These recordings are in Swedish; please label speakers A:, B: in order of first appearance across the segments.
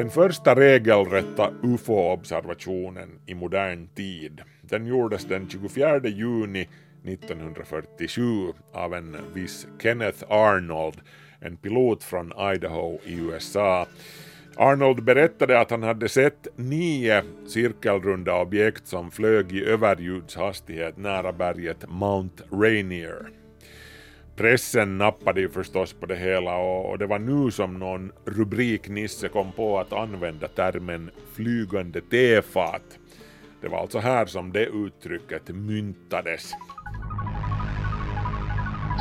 A: Den första regelrätta UFO-observationen i modern tid den gjordes den 24 juni 1947 av en viss Kenneth Arnold, en pilot från Idaho i USA. Arnold berättade att han hade sett nio cirkelrunda objekt som flög i överljudshastighet nära berget Mount Rainier. Pressen nappade ju förstås på det hela och det var nu som någon rubriknisse kom på att använda termen flygande tefat. Det var alltså här som det uttrycket myntades.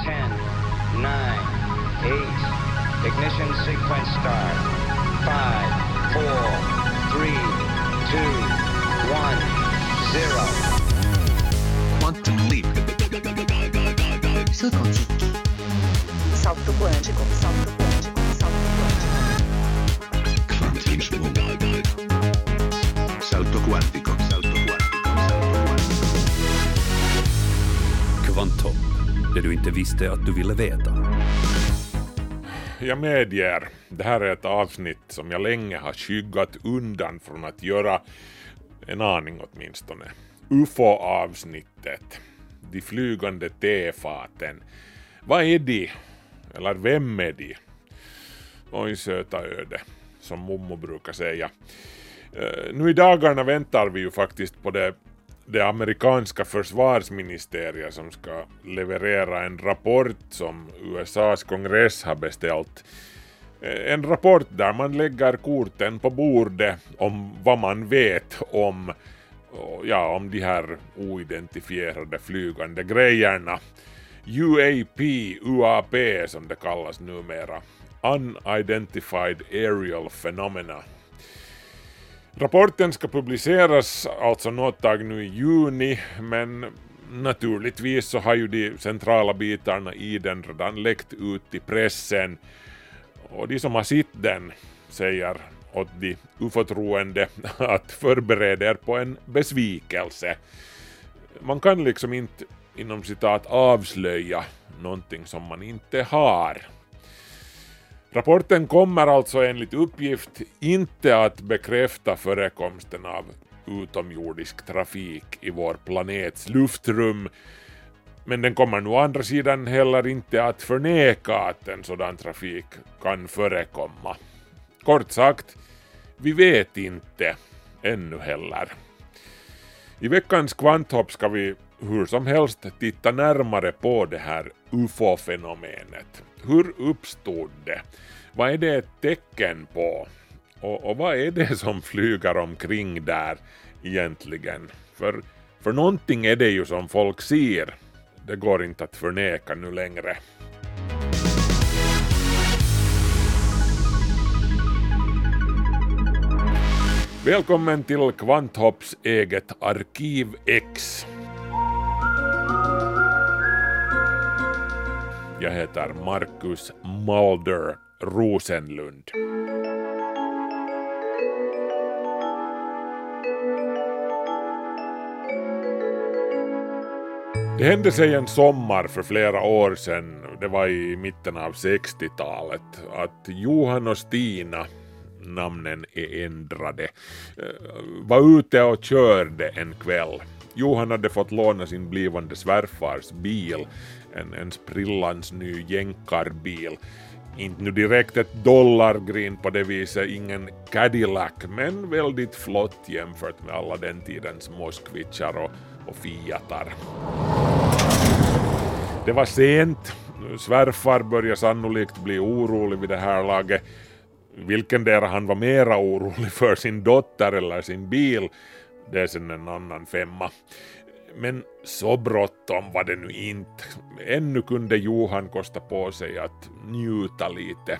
A: 10, 9, 8, ignition sequence start. 5, 4, 3, 2, 1, 0. Quantum leap. Salto quântico. Salto quântico. Salto quântico. Salto quântico. Salto quântico. Kvantum. Det du inte visste att du ville veta. Jag medger, det här är ett avsnitt som jag länge har skyggat undan från att göra, en aning åtminstone. UFO-avsnittet. De flygande tefaten. Vad är de? Eller vem är de? Oj söta öde, som mommo brukar säga. Nu i dagarna väntar vi ju faktiskt på det det amerikanska försvarsministeriet som ska leverera en rapport som USAs kongress har beställt. E, en rapport där man lägger korten på bordet om vad man vet om, ja, om de här oidentifierade flygande grejerna. UAP, UAP som det kallas numera. Unidentified Aerial Phenomena Rapporten ska publiceras alltså något tag nu i juni, men naturligtvis så har ju de centrala bitarna i den redan läckt ut i pressen och de som har sett den säger åt de ufo-troende att förbereda er på en besvikelse. Man kan liksom inte inom citat avslöja någonting som man inte har. Rapporten kommer alltså enligt uppgift inte att bekräfta förekomsten av utomjordisk trafik i vår planets luftrum, men den kommer nu å andra sidan heller inte att förneka att en sådan trafik kan förekomma. Kort sagt, vi vet inte ännu heller. I veckans kvanthopp ska vi hur som helst titta närmare på det här ufo-fenomenet. Hur uppstod det? Vad är det ett tecken på? Och, och vad är det som flyger omkring där egentligen? För, för någonting är det ju som folk ser. Det går inte att förneka nu längre. Välkommen till Kvanthopps eget Arkiv X. Jag heter Marcus Mulder Rosenlund. Det hände sig en sommar för flera år sedan, det var i mitten av 60-talet, att Johan och Stina, namnen är ändrade, eh, var ute och körde en kväll. Johan hade fått låna sin blivande svärfars bil, en, en sprillans ny jänkarbil. Inte nu direkt ett dollargrin på det viset, ingen Cadillac, men väldigt flott jämfört med alla den tidens Moskvitchar och, och Fiatar. Det var sent, svärfar började sannolikt bli orolig vid det här laget. Vilken där han var mera orolig för, sin dotter eller sin bil, det är sen en annan femma. Men så bråttom var det nu inte. Ännu kunde Johan kosta på sig att njuta lite.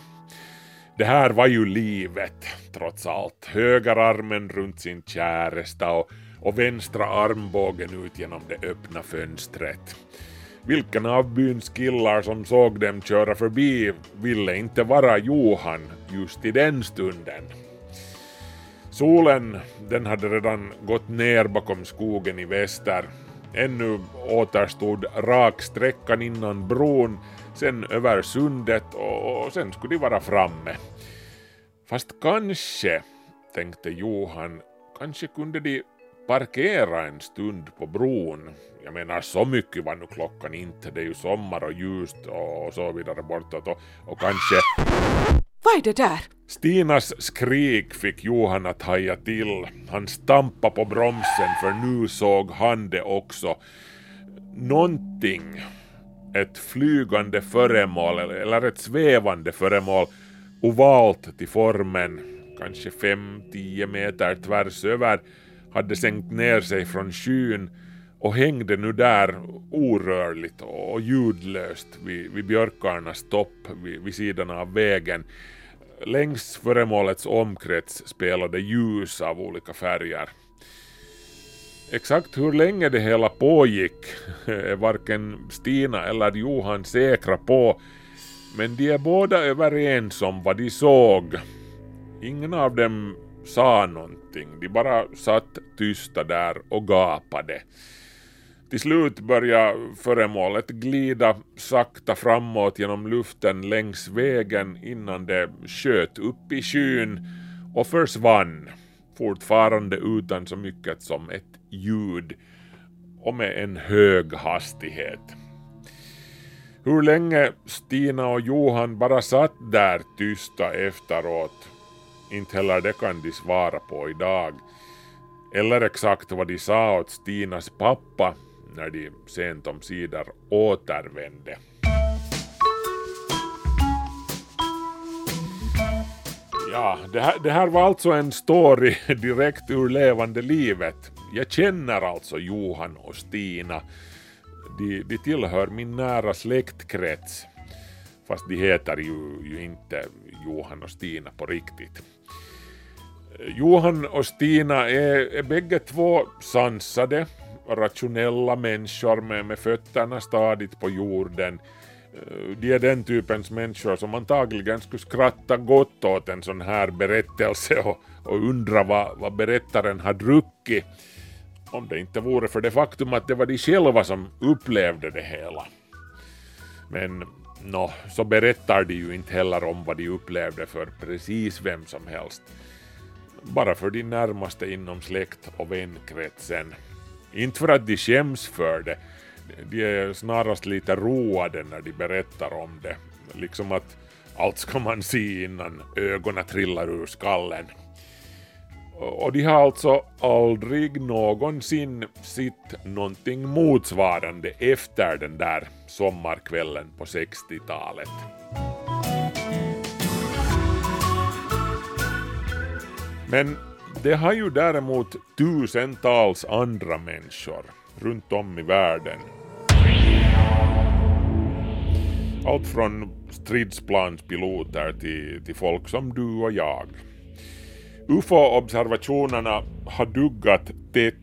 A: Det här var ju livet, trots allt. Högerarmen runt sin käresta och, och vänstra armbågen ut genom det öppna fönstret. Vilken av byns killar som såg dem köra förbi ville inte vara Johan just i den stunden. Solen, den hade redan gått ner bakom skogen i väster. Ännu återstod raksträckan innan bron, sen över sundet och sen skulle de vara framme. Fast kanske, tänkte Johan, kanske kunde de parkera en stund på bron. Jag menar så mycket var nu klockan inte, det är ju sommar och ljust och så vidare bortåt och, och kanske...
B: Vad är det där?
A: Stinas skrik fick Johan att haja till. Han stampade på bromsen för nu såg han det också. Någonting, ett flygande föremål eller ett svävande föremål, ovalt till formen, kanske 5-10 meter tvärs över, hade sänkt ner sig från skyn och hängde nu där orörligt och ljudlöst vid, vid björkarnas topp vid, vid sidan av vägen. Längs föremålets omkrets spelade ljus av olika färger. Exakt hur länge det hela pågick är varken Stina eller Johan säkra på, men de är båda överens om vad de såg. Ingen av dem sa någonting, de bara satt tysta där och gapade. Till slut började föremålet glida sakta framåt genom luften längs vägen innan det sköt upp i skyn och försvann, fortfarande utan så mycket som ett ljud och med en hög hastighet. Hur länge Stina och Johan bara satt där tysta efteråt, inte heller det kan de svara på idag. Eller exakt vad de sa åt Stinas pappa när de sent om sidor återvände. Ja, det här, det här var alltså en story direkt ur levande livet. Jag känner alltså Johan och Stina. De, de tillhör min nära släktkrets. Fast de heter ju, ju inte Johan och Stina på riktigt. Johan och Stina är, är bägge två sansade, rationella människor med, med fötterna stadigt på jorden. Eh, de är den typens människor som antagligen skulle skratta gott åt en sån här berättelse och, och undra vad, vad berättaren har druckit om det inte vore för det faktum att det var de själva som upplevde det hela. Men nå, så berättar de ju inte heller om vad de upplevde för precis vem som helst. Bara för de närmaste inom släkt och vänkretsen. Inte för att de skäms för det, de är snarast lite roade när de berättar om det. Liksom att allt ska man se innan ögonen trillar ur skallen. Och de har alltså aldrig någonsin sett någonting motsvarande efter den där sommarkvällen på 60-talet. Men det har ju däremot tusentals andra människor runt om i världen. Allt från stridsplanspiloter till, till folk som du och jag. UFO-observationerna har duggat tätt,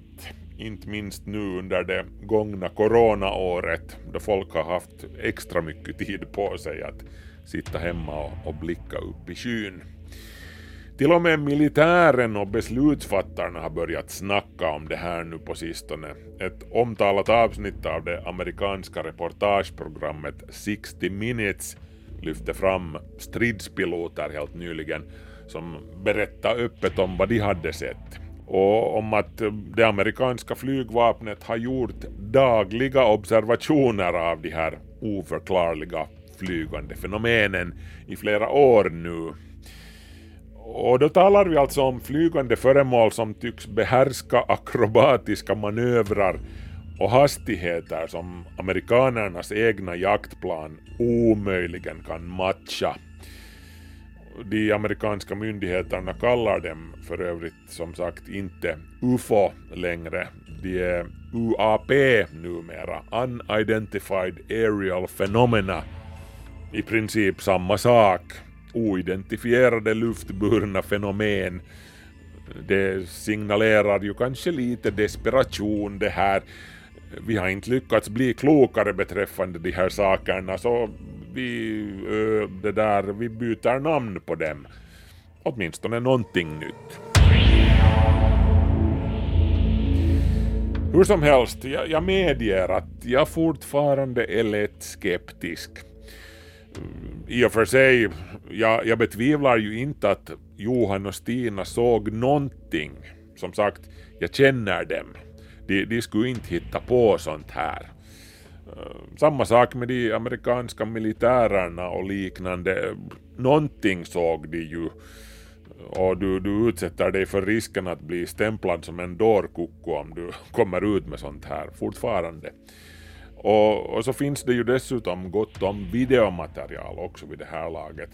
A: inte minst nu under det gångna coronaåret då folk har haft extra mycket tid på sig att sitta hemma och, och blicka upp i skyn. Till och med militären och beslutsfattarna har börjat snacka om det här nu på sistone. Ett omtalat avsnitt av det amerikanska reportageprogrammet 60 minutes lyfte fram stridspiloter helt nyligen som berättade öppet om vad de hade sett och om att det amerikanska flygvapnet har gjort dagliga observationer av de här oförklarliga flygande fenomenen i flera år nu. Och då talar vi alltså om flygande föremål som tycks behärska akrobatiska manövrar och hastigheter som amerikanernas egna jaktplan omöjligen kan matcha. De amerikanska myndigheterna kallar dem för övrigt som sagt inte UFO längre. De är UAP numera, Unidentified Aerial Phenomena. I princip samma sak oidentifierade luftburna fenomen. Det signalerar ju kanske lite desperation det här. Vi har inte lyckats bli klokare beträffande de här sakerna så vi, det där, vi byter namn på dem. Åtminstone någonting nytt. Hur som helst, jag, jag medger att jag fortfarande är lätt skeptisk i och för sig, jag, jag betvivlar ju inte att Johan och Stina såg någonting. Som sagt, jag känner dem. De, de skulle inte hitta på sånt här. Eh, samma sak med de amerikanska militärerna och liknande. Någonting såg de ju och du, du utsätter dig för risken att bli stämplad som en dårkoko om du kommer ut med sånt här fortfarande. Och, och, så finns det ju dessutom gott om videomaterial också vid det här laget.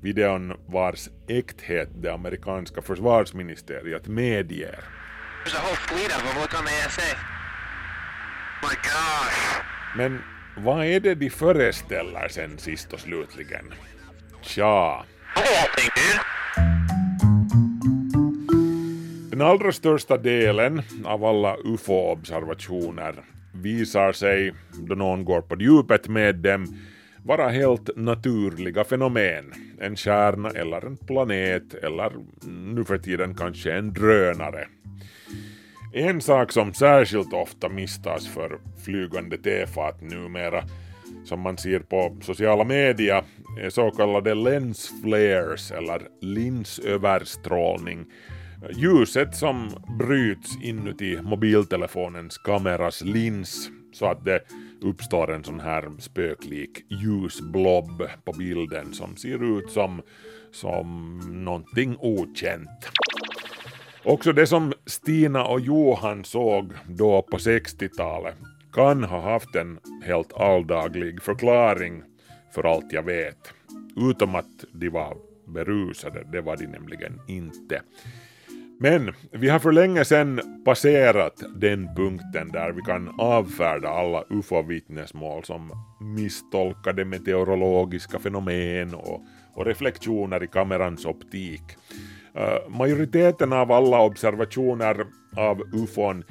A: Videon vars äkthet det amerikanska försvarsministeriet medger. Men vad är det de föreställer sen sist och slutligen? Tja. Den allra största delen av alla UFO-observationer visar sig, då någon går på djupet med dem, vara helt naturliga fenomen. En kärna eller en planet eller nu för tiden kanske en drönare. En sak som särskilt ofta misstas för flygande tefat numera, som man ser på sociala medier, är så kallade lens flares eller linsöverstrålning ljuset som bryts inuti mobiltelefonens kameras lins så att det uppstår en sån här spöklik ljusblob på bilden som ser ut som, som någonting okänt. Också det som Stina och Johan såg då på 60-talet kan ha haft en helt alldaglig förklaring för allt jag vet. Utom att de var berusade, det var de nämligen inte. Men vi har för länge sedan passerat den punkten där vi kan avfärda alla ufo-vittnesmål som misstolkade meteorologiska fenomen och, och reflektioner i kamerans optik. Uh, majoriteten av alla observationer av ufon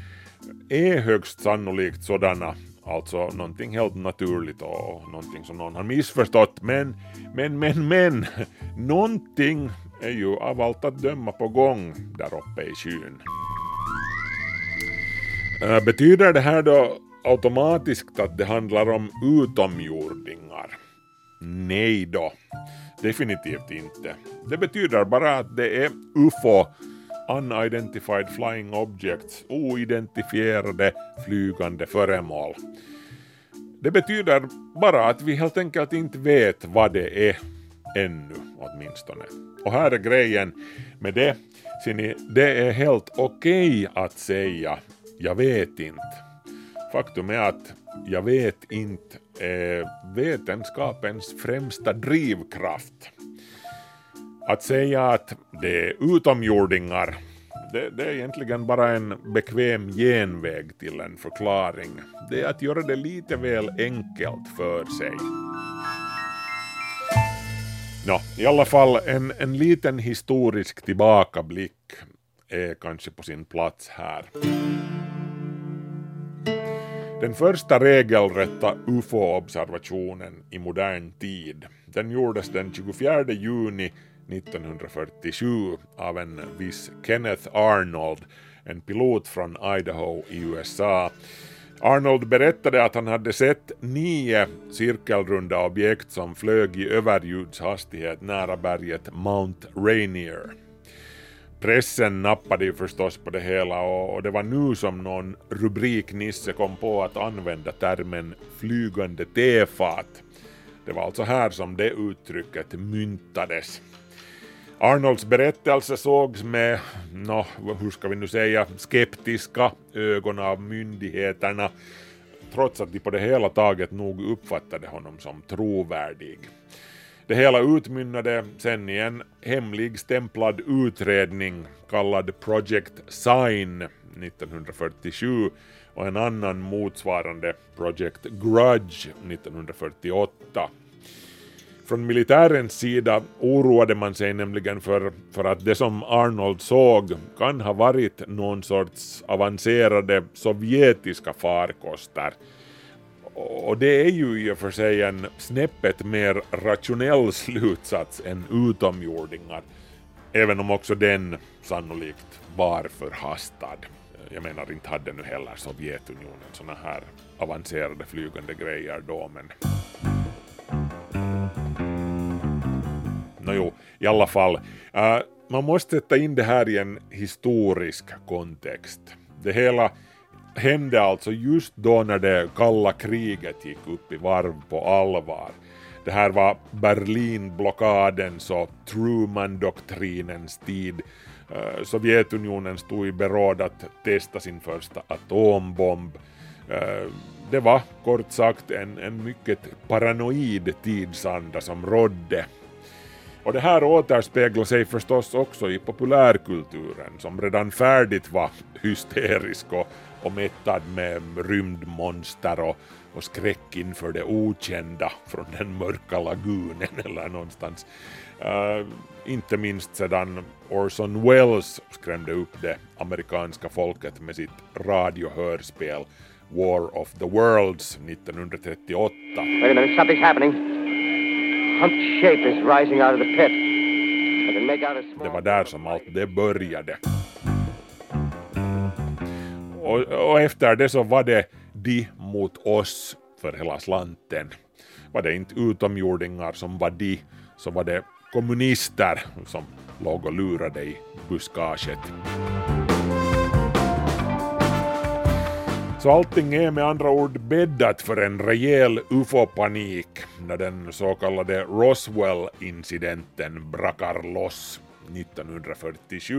A: är högst sannolikt sådana, alltså någonting helt naturligt och någonting som någon har missförstått, men, men, men, men, någonting är ju av allt att döma på gång där uppe i skyn. Äh, betyder det här då automatiskt att det handlar om utomjordingar? Nej då, definitivt inte. Det betyder bara att det är UFO, Unidentified Flying Objects, oidentifierade flygande föremål. Det betyder bara att vi helt enkelt inte vet vad det är ännu åtminstone. Och här är grejen med det, ser ni, det är helt okej okay att säga jag vet inte. Faktum är att jag vet inte är vetenskapens främsta drivkraft. Att säga att det är utomjordingar, det, det, är egentligen bara en bekväm genväg till en förklaring. Det är att göra det lite väl enkelt för sig. Nå, i alla fall en, en liten historisk tillbakablick är kanske på sin plats här. Den första regelrätta UFO-observationen i modern tid den gjordes den 24 juni 1947 av en viss Kenneth Arnold, en pilot från Idaho i USA Arnold berättade att han hade sett nio cirkelrunda objekt som flög i överljudshastighet nära berget Mount Rainier. Pressen nappade ju förstås på det hela och det var nu som någon rubriknisse kom på att använda termen flygande tefat. Det var alltså här som det uttrycket myntades. Arnolds berättelse sågs med, no, hur ska vi nu säga, skeptiska ögon av myndigheterna, trots att de på det hela taget nog uppfattade honom som trovärdig. Det hela utmynnade sen i en hemlig stämplad utredning kallad Project Sign 1947 och en annan motsvarande Project Grudge 1948. Från militärens sida oroade man sig nämligen för, för att det som Arnold såg kan ha varit någon sorts avancerade sovjetiska farkoster. Och det är ju i och för sig en snäppet mer rationell slutsats än utomjordingar, även om också den sannolikt var förhastad. Jag menar, inte hade nu heller Sovjetunionen såna här avancerade flygande grejer då, men Nåjo, i alla fall. Uh, man måste sätta in det här i en historisk kontext. Det hela hände alltså just då när det kalla kriget gick upp i varv på allvar. Det här var Berlinblockadens och Truman-doktrinens tid. Sovjetunionen stod i beråd att testa sin första atombomb. Det var kort sagt en, en mycket paranoid tidsanda som rådde. Och det här återspeglar sig förstås också i populärkulturen som redan färdigt var hysterisk och, och mättad med rymdmonster och, och skräck inför det okända från den mörka lagunen eller någonstans. Uh, inte minst sedan Orson Welles skrämde upp det amerikanska folket med sitt radiohörspel War of the Worlds 1938. Det var där som allt det började. Och, och efter det så var det de mot oss för hela slanten. Var det inte utomjordingar som var de, så var det kommunister som låg och lurade i buskaget. Så allting är med andra ord bäddat för en rejäl ufo-panik när den så kallade Roswell-incidenten brakar loss 1947.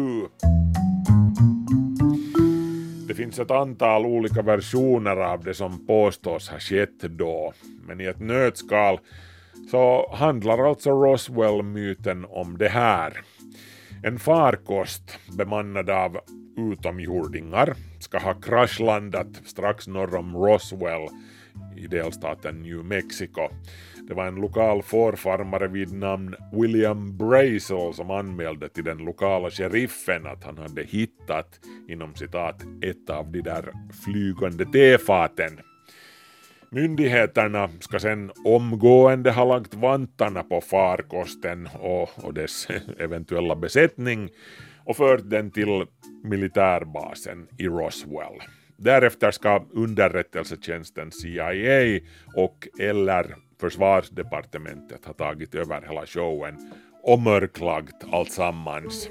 A: Det finns ett antal olika versioner av det som påstås ha skett då, men i ett nötskal så handlar alltså Roswell-myten om det här. En farkost bemannad av utomjordingar ska ha kraschlandat strax norr om Roswell i delstaten New Mexico. Det var en lokal fårfarmare vid namn William Brazel som anmälde till den lokala sheriffen att han hade hittat inom citat ett av de där flygande tefaten. Myndigheterna ska sen omgående ha lagt vantarna på farkosten och, och dess eventuella besättning och fört den till militärbasen i Roswell. Därefter ska underrättelsetjänsten CIA och eller försvarsdepartementet ha tagit över hela showen och mörklagt alltsammans.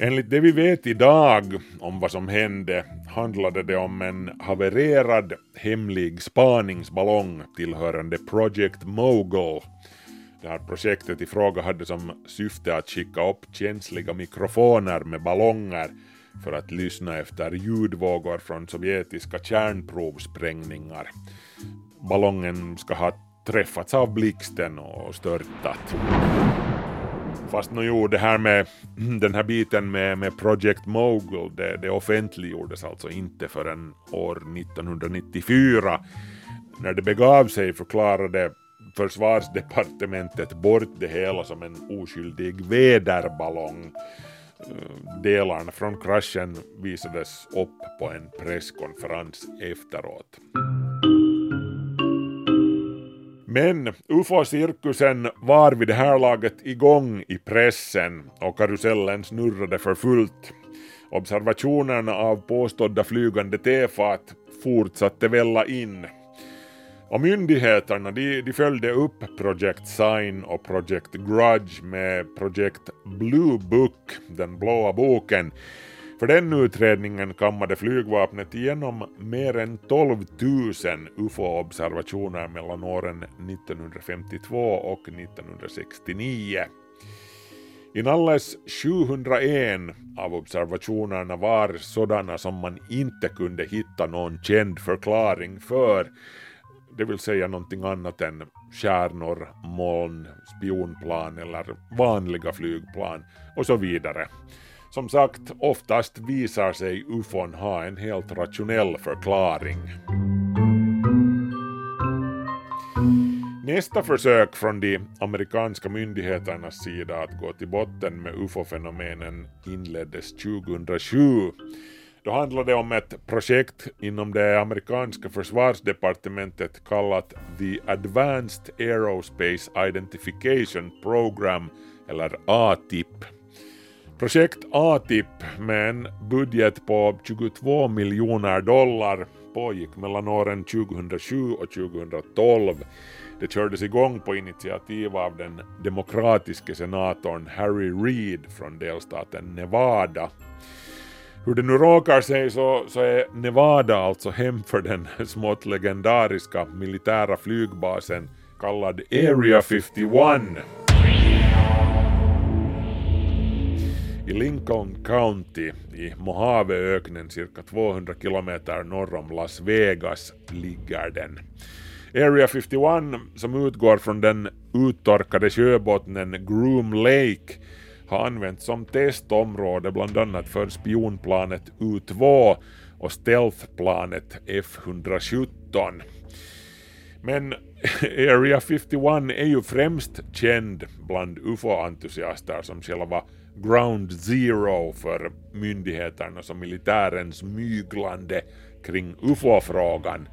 A: Enligt det vi vet idag om vad som hände handlade det om en havererad hemlig spaningsballong tillhörande Project Mogul det här projektet i fråga hade som syfte att skicka upp känsliga mikrofoner med ballonger för att lyssna efter ljudvågor från sovjetiska kärnprovsprängningar. Ballongen ska ha träffats av blixten och störtat. Fast nu jo, det här med den här biten med, med Project Mogul, det, det offentliggjordes alltså inte förrän år 1994. När det begav sig förklarade försvarsdepartementet bort det hela som en oskyldig väderballong. Delarna från kraschen visades upp på en presskonferens efteråt. Men ufo-cirkusen var vid det här laget igång i pressen och karusellen snurrade för fullt. Observationerna av påstådda flygande tefat fortsatte välla in och myndigheterna de, de följde upp Project Sign och Project Grudge med Project Blue Book, den blåa boken. För den utredningen kammade flygvapnet igenom mer än 12 000 UFO-observationer mellan åren 1952 och 1969. Inalles 701 av observationerna var sådana som man inte kunde hitta någon känd förklaring för det vill säga någonting annat än stjärnor, moln, spionplan eller vanliga flygplan och så vidare. Som sagt, oftast visar sig ufon ha en helt rationell förklaring. Nästa försök från de amerikanska myndigheternas sida att gå till botten med ufo-fenomenen inleddes 2007 då handlar det om ett projekt inom det amerikanska försvarsdepartementet kallat The Advanced Aerospace Identification Program, eller ATIP. Projekt ATIP med en budget på 22 miljoner dollar pågick mellan åren 2007 och 2012 Det kördes igång på initiativ av den demokratiske senatorn Harry Reid från delstaten Nevada. Hur det nu råkar sig så, så är Nevada alltså hem för den smått legendariska militära flygbasen kallad Area 51. I Lincoln County i Mojaveöknen cirka 200 kilometer norr om Las Vegas ligger den. Area 51 som utgår från den uttorkade sjöbottnen Groom Lake har använts som testområde bland annat för spionplanet U2 och stealthplanet F-117. Men Area 51 är ju främst känd bland UFO-entusiaster som själva ground zero för myndigheternas och militärens myglande kring UFO-frågan.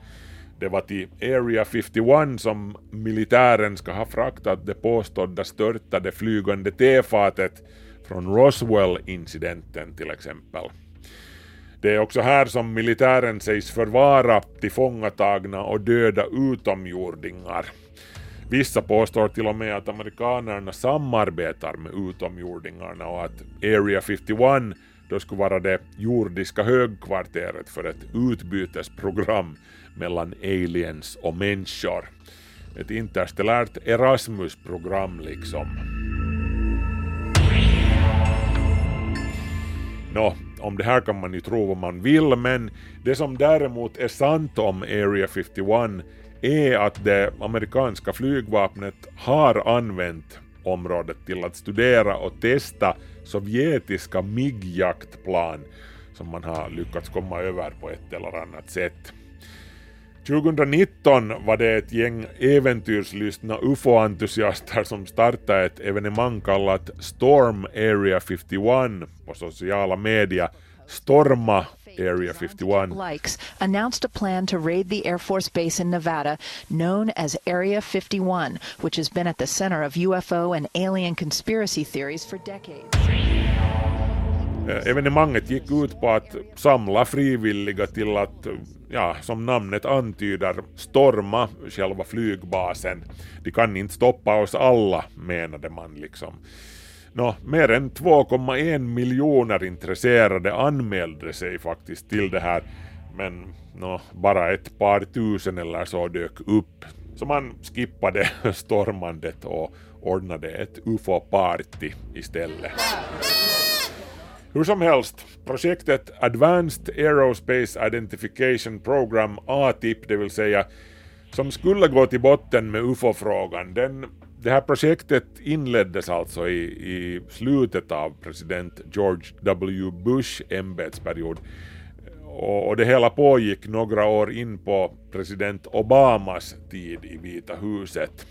A: Det var till Area 51 som militären ska ha fraktat det påstådda störtade flygande tefatet från Roswell-incidenten till exempel. Det är också här som militären sägs förvara tillfångatagna och döda utomjordingar. Vissa påstår till och med att amerikanerna samarbetar med utomjordingarna och att Area 51 då skulle vara det jordiska högkvarteret för ett utbytesprogram mellan aliens och människor. Ett interstellärt Erasmus-program liksom. Nå, om det här kan man ju tro vad man vill, men det som däremot är sant om Area 51 är att det amerikanska flygvapnet har använt området till att studera och testa sovjetiska MIG-jaktplan som man har lyckats komma över på ett eller annat sätt. 2019 var det ett gäng äventyrslystna ufo-entusiaster som startade ett evenemang kallat Storm Area 51 på sociala medier. Storma Area 51
C: likes announced a plan to raid the Air Force Base in Nevada known as Area 51, which has been at the center of UFO and alien conspiracy theories for decades.
A: Eh, Evenemanget gick ut på att samla frivilliga till att, ja, som namnet antyder, storma själva flygbasen. De kan inte stoppa oss alla, menade man liksom. Nå, mer än 2,1 miljoner intresserade anmälde sig faktiskt till det här, men nå, bara ett par tusen eller så dök upp. Så man skippade stormandet och ordnade ett ufo-party istället. Hur som helst, projektet Advanced Aerospace Identification Program, ATIP, det vill säga, som skulle gå till botten med UFO-frågan, den det här projektet inleddes alltså i, i slutet av president George W. Bush ämbetsperiod och, och det hela pågick några år in på president Obamas tid i Vita huset.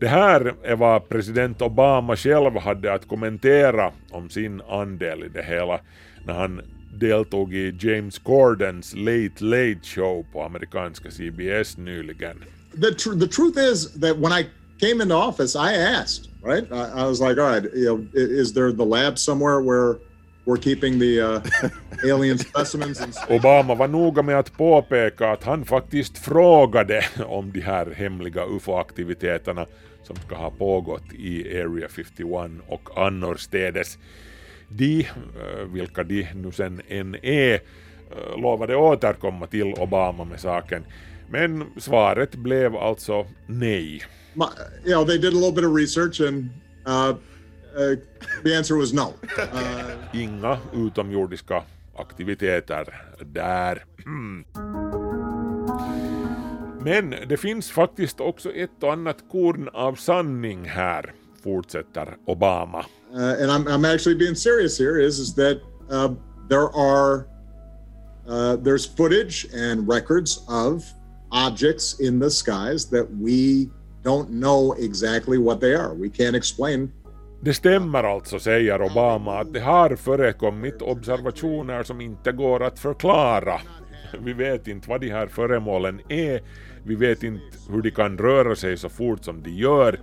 A: Det här är vad president Obama själv hade att kommentera om sin andel i det hela när han deltog i James Cordens Late Late Show på amerikanska CBS nyligen.
D: The, tr the truth is that when I came into office, I asked, right? I, I, was like, all right, you know, is there the lab somewhere where we're keeping the uh, alien specimens? And
A: Obama var noga med att påpeka att han faktiskt frågade om de här hemliga UFO-aktiviteterna som ska ha pågått i Area 51 och annorstädes. De, eh, vilka de nu sen än är, eh, lovade återkomma till Obama med saken. Men svaret blev alltså nej.
D: My, you know, they did a little bit of research and uh, uh, the answer was no. Uh,
A: Inga utomjordiska aktiviteter där. Men det finns faktiskt också ett och annat korn av sanning här, fortsätter Obama.
D: uh, and I'm, I'm actually being serious here, is, is that uh, there are uh, there's footage and records of objects in the skies that we don't know exactly what they are. We can't explain.
A: Det stämmer alltså, säger Obama, att det har förekommit observationer som inte går att förklara. Vi vet inte vad de här föremålen är, vi vet inte hur de kan röra sig så fort som de gör,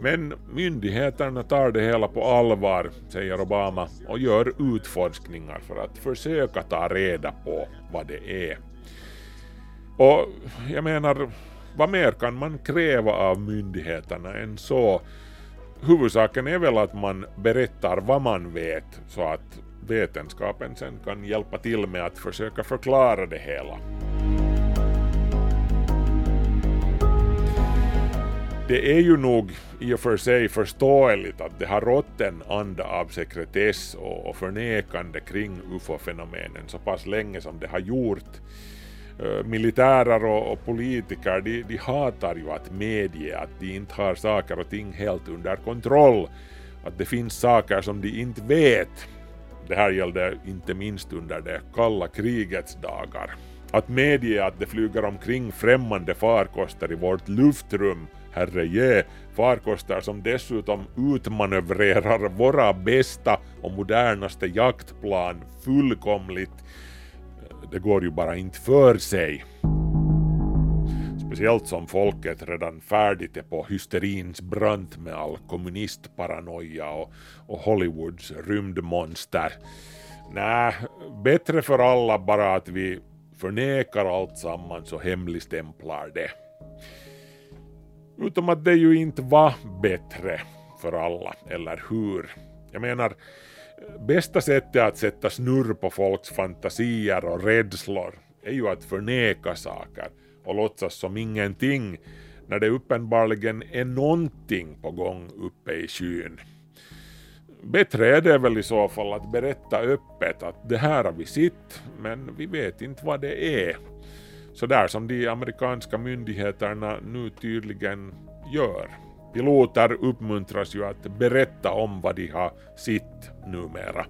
A: men myndigheterna tar det hela på allvar, säger Obama, och gör utforskningar för att försöka ta reda på vad det är. Och jag menar, vad mer kan man kräva av myndigheterna än så? Huvudsaken är väl att man berättar vad man vet så att vetenskapen sen kan hjälpa till med att försöka förklara det hela. Det är ju nog i och för sig förståeligt att det har rått en anda av sekretess och förnekande kring ufo-fenomenen så pass länge som det har gjort. Eh, militärer och, politiker de, de hatar ju att medge att de inte har saker och ting helt under kontroll, att det finns saker som de inte vet. Det här gällde inte minst under det kalla krigets dagar. Att medge att det flyger omkring främmande farkoster i vårt luftrum herreje, farkoster som dessutom utmanövrerar våra bästa och modernaste jaktplan fullkomligt. Det går ju bara inte för sig. Speciellt som folket redan färdigt är på hysterins brant med all kommunistparanoia och, och Hollywoods rymdmonster. Nej, bättre för alla bara att vi förnekar allt sammans och hemligstämplar det. Utom att det ju inte var bättre för alla, eller hur? Jag menar, bästa sättet att sätta snurr på folks fantasier och rädslor är ju att förneka saker och låtsas som ingenting när det uppenbarligen är någonting på gång uppe i skyn. Bättre är det väl i så fall att berätta öppet att det här har vi sett, men vi vet inte vad det är Så där som de amerikanska myndigheterna nu tydligen gör. Piloter uppmuntras ju att berätta om vad de har sett numera.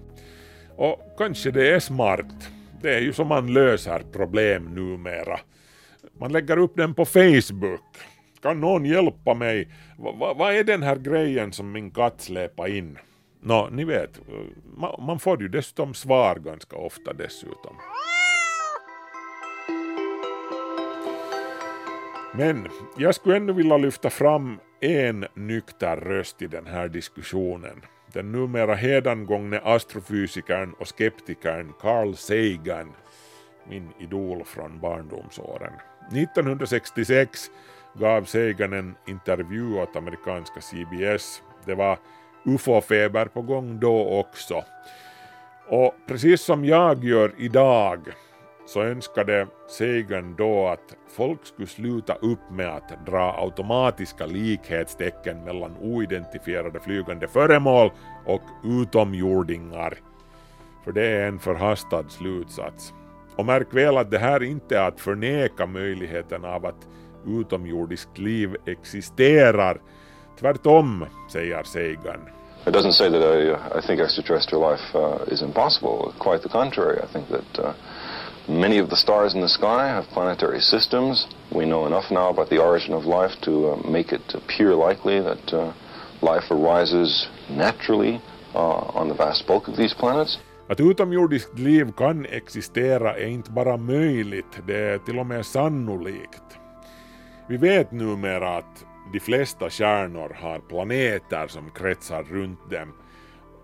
A: Och kanske det är smart. Det är ju som man löser problem numera. Man lägger upp den på Facebook. Kan någon hjälpa mig? Vad va, är den här grejen som min katt släpar in? Nå, ni vet, man, man får ju dessutom svar ganska ofta dessutom. Men jag skulle ändå vilja lyfta fram en nykter röst i den här diskussionen. Den numera hedangångne astrofysikern och skeptikern Carl Sagan, min idol från barndomsåren. 1966 gav Sagan en intervju åt amerikanska CBS. Det var ufo-feber på gång då också. Och precis som jag gör idag så önskade Sagan då att folk skulle sluta upp med att dra automatiska likhetstecken mellan oidentifierade flygande föremål och utomjordingar. För det är en förhastad slutsats. Och märk väl att det här inte är att förneka möjligheten av att utomjordiskt liv existerar. Tvärtom, säger Sagan.
E: It doesn't say that I, uh, I think extraterrestrial life uh, is impossible. Quite the contrary. I think that uh, Many of the stars in the sky have planetary systems. We know enough now about the origin of life to uh, make it appear likely that uh, life arises naturally uh, on the vast bulk of these planets.
A: Att utomjordiskt liv kan existera är inte bara möjligt, det är till och med sannolikt. Vi vet numera att de flesta stjärnor har planeter som kretsar runt dem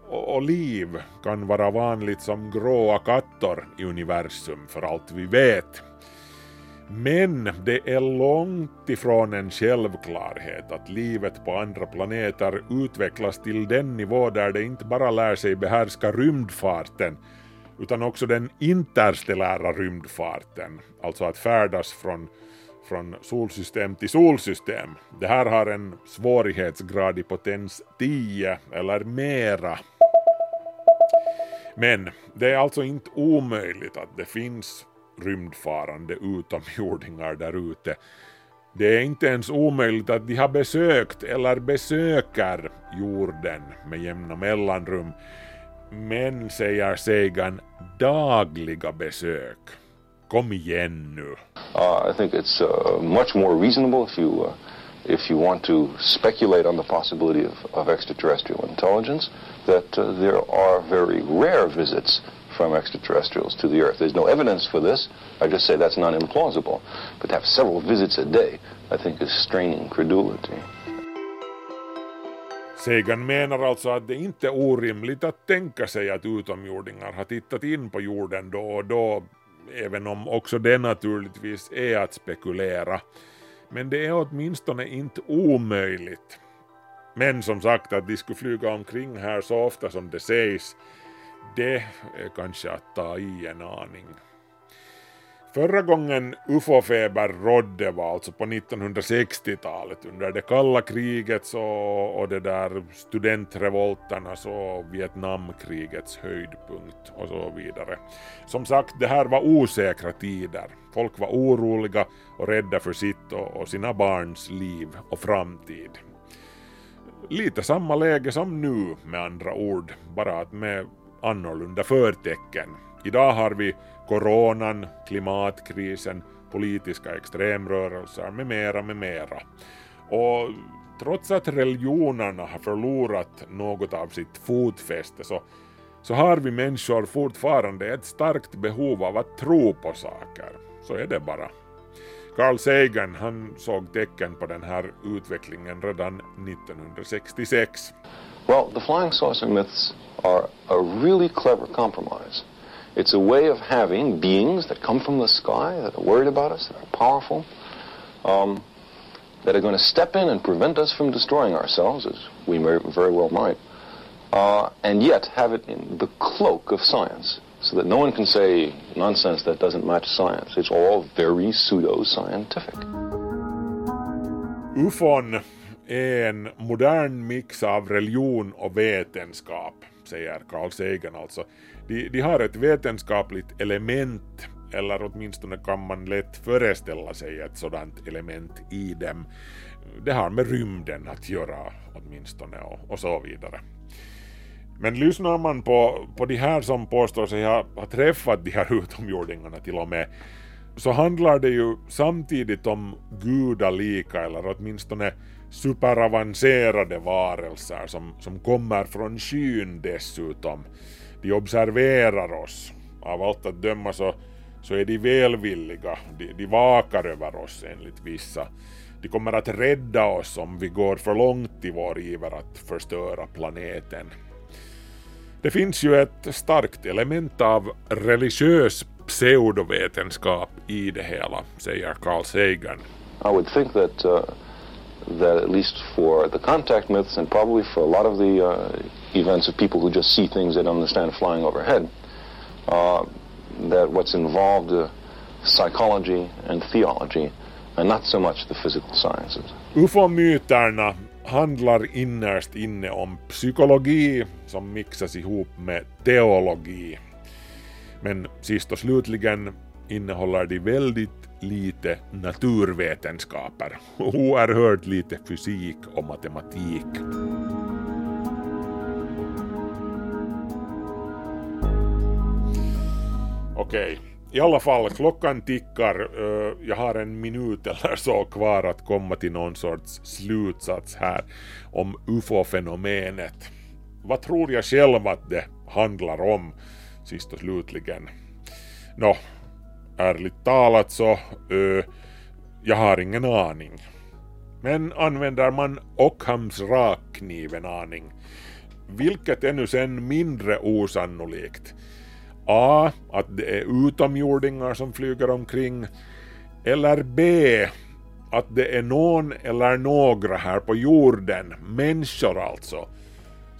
A: och liv kan vara vanligt som gråa katter i universum för allt vi vet. Men det är långt ifrån en självklarhet att livet på andra planeter utvecklas till den nivå där det inte bara lär sig behärska rymdfarten utan också den interstellära rymdfarten, alltså att färdas från, från solsystem till solsystem. Det här har en svårighetsgrad i potens 10 eller mera men det är alltså inte omöjligt att det finns rymdfarande utomjordingar där ute. Det är inte ens omöjligt att de har besökt eller besöker jorden med jämna mellanrum. Men, säger Sagan, dagliga besök. Kom igen nu.
E: Uh, I think it's uh, much more reasonable if you uh, if you want to speculate on the possibility of, of extraterrestrial intelligence, that uh, there are very rare visits from extraterrestrials to the Earth. There's no evidence for this. I just say that's not implausible. But to have several visits a day, I think is straining credulity.
A: Sagan menar alltså att det inte är orimligt att tänka sig att utomjordingar har tittat in på jorden då och då, även om också det naturligtvis är att spekulera. Men det är åtminstone inte omöjligt. Men som sagt att de skulle flyga omkring här så ofta som det sägs, det är eh, kanske att ta i en aning. Förra gången ufo-feber rådde var alltså på 1960-talet under det kalla kriget och, och det där studentrevolternas och Vietnamkrigets höjdpunkt och så vidare. Som sagt, det här var osäkra tider. Folk var oroliga och rädda för sitt och, och sina barns liv och framtid. Lite samma läge som nu med andra ord, bara att med annorlunda förtecken. Idag har vi coronan, klimatkrisen, politiska extremrörelser med mera, med mera. Och trots att religionerna har förlorat något av sitt fotfäste så, så har vi människor fortfarande ett starkt behov av att tro på saker. Så är det bara. Carl Sagan han såg tecken på den här utvecklingen redan 1966.
E: Well, the flying saucer myths are a really clever compromise. It's a way of having beings that come from the sky, that are worried about us, that are powerful, um, that are going to step in and prevent us from destroying ourselves, as we very well might, uh, and yet have it in the cloak of science, so that no one can say nonsense that doesn't match science. It's all very pseudo-scientific.
A: UFON är en modern mix av religion och vetenskap, säger Carl Sagan alltså. De, de har ett vetenskapligt element, eller åtminstone kan man lätt föreställa sig ett sådant element i dem. Det har med rymden att göra åtminstone och, och så vidare. Men lyssnar man på, på de här som påstår sig ha, ha träffat de här utomjordingarna till och med, så handlar det ju samtidigt om gudalika eller åtminstone superavancerade varelser som, som kommer från skyn dessutom. De observerar oss. Av allt att döma så, så är de välvilliga. De, de vakar över oss enligt vissa. De kommer att rädda oss om vi går för långt i vår iver att förstöra planeten. Det finns ju ett starkt element av religiös pseudovetenskap i det hela, säger Carl Sagan.
E: I would think that uh, that at least for the contact myths and probably for a lot of the uh, events of people who just see things they don't understand flying overhead, uh, that what's involved uh, psychology and theology and not so much the physical sciences.
A: UFO-myterna handlar innerst inne om psykologi som mixas ihop med teologi. Men sist och slutligen innehåller de väldigt lite naturvetenskaper och oerhört lite fysik och matematik. Okej, i alla fall klockan tickar. Eh, jag har en minut eller så kvar att komma till någon sorts slutsats här om ufo-fenomenet. Vad tror jag själv att det handlar om sist och slutligen? Nå, ärligt talat så, ö, jag har ingen aning. Men använder man Ockhams rakkniv en aning, vilket är nu sen mindre osannolikt? A. Att det är utomjordingar som flyger omkring, eller B. Att det är någon eller några här på jorden, människor alltså,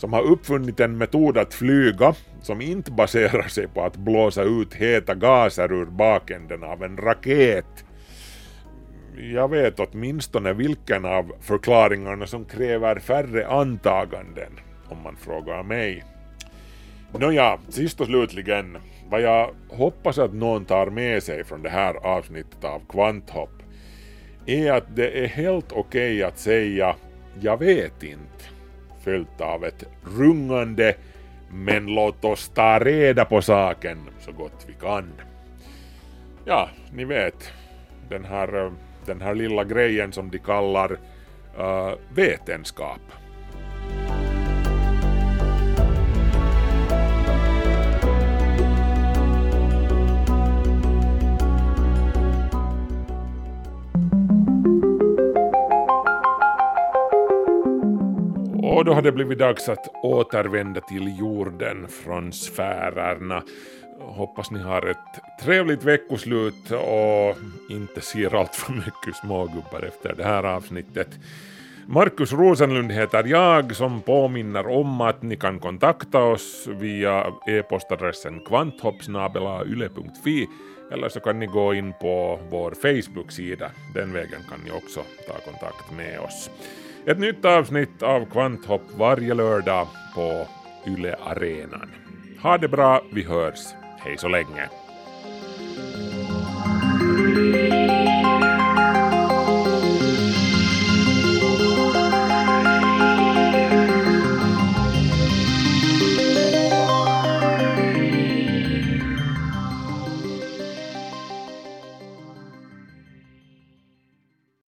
A: som har uppfunnit en metod att flyga som inte baserar sig på att blåsa ut heta gaser ur bakänden av en raket. Jag vet åtminstone vilken av förklaringarna som kräver färre antaganden, om man frågar mig. Nåja, sist och slutligen, vad jag hoppas att någon tar med sig från det här avsnittet av Kvanthopp är att det är helt okej okay att säga ”jag vet inte” följt av ett rungande men låt oss ta reda på saken så gott vi kan. Ja, ni vet, den här, den här lilla grejen som de kallar uh, vetenskap. Har det blivit dags att återvända till jorden från sfärerna. Hoppas ni har ett trevligt veckoslut och inte ser allt för mycket smågubbar efter det här avsnittet. Markus Rosenlund heter jag som påminner om att ni kan kontakta oss via e-postadressen kvanthoppsnabelayle.fi eller så kan ni gå in på vår Facebook-sida. Den vägen kan ni också ta kontakt med oss. Ett nytt avsnitt av Kvanthopp varje lördag på Yle Arenan. Ha det bra, vi hörs. Hej så länge.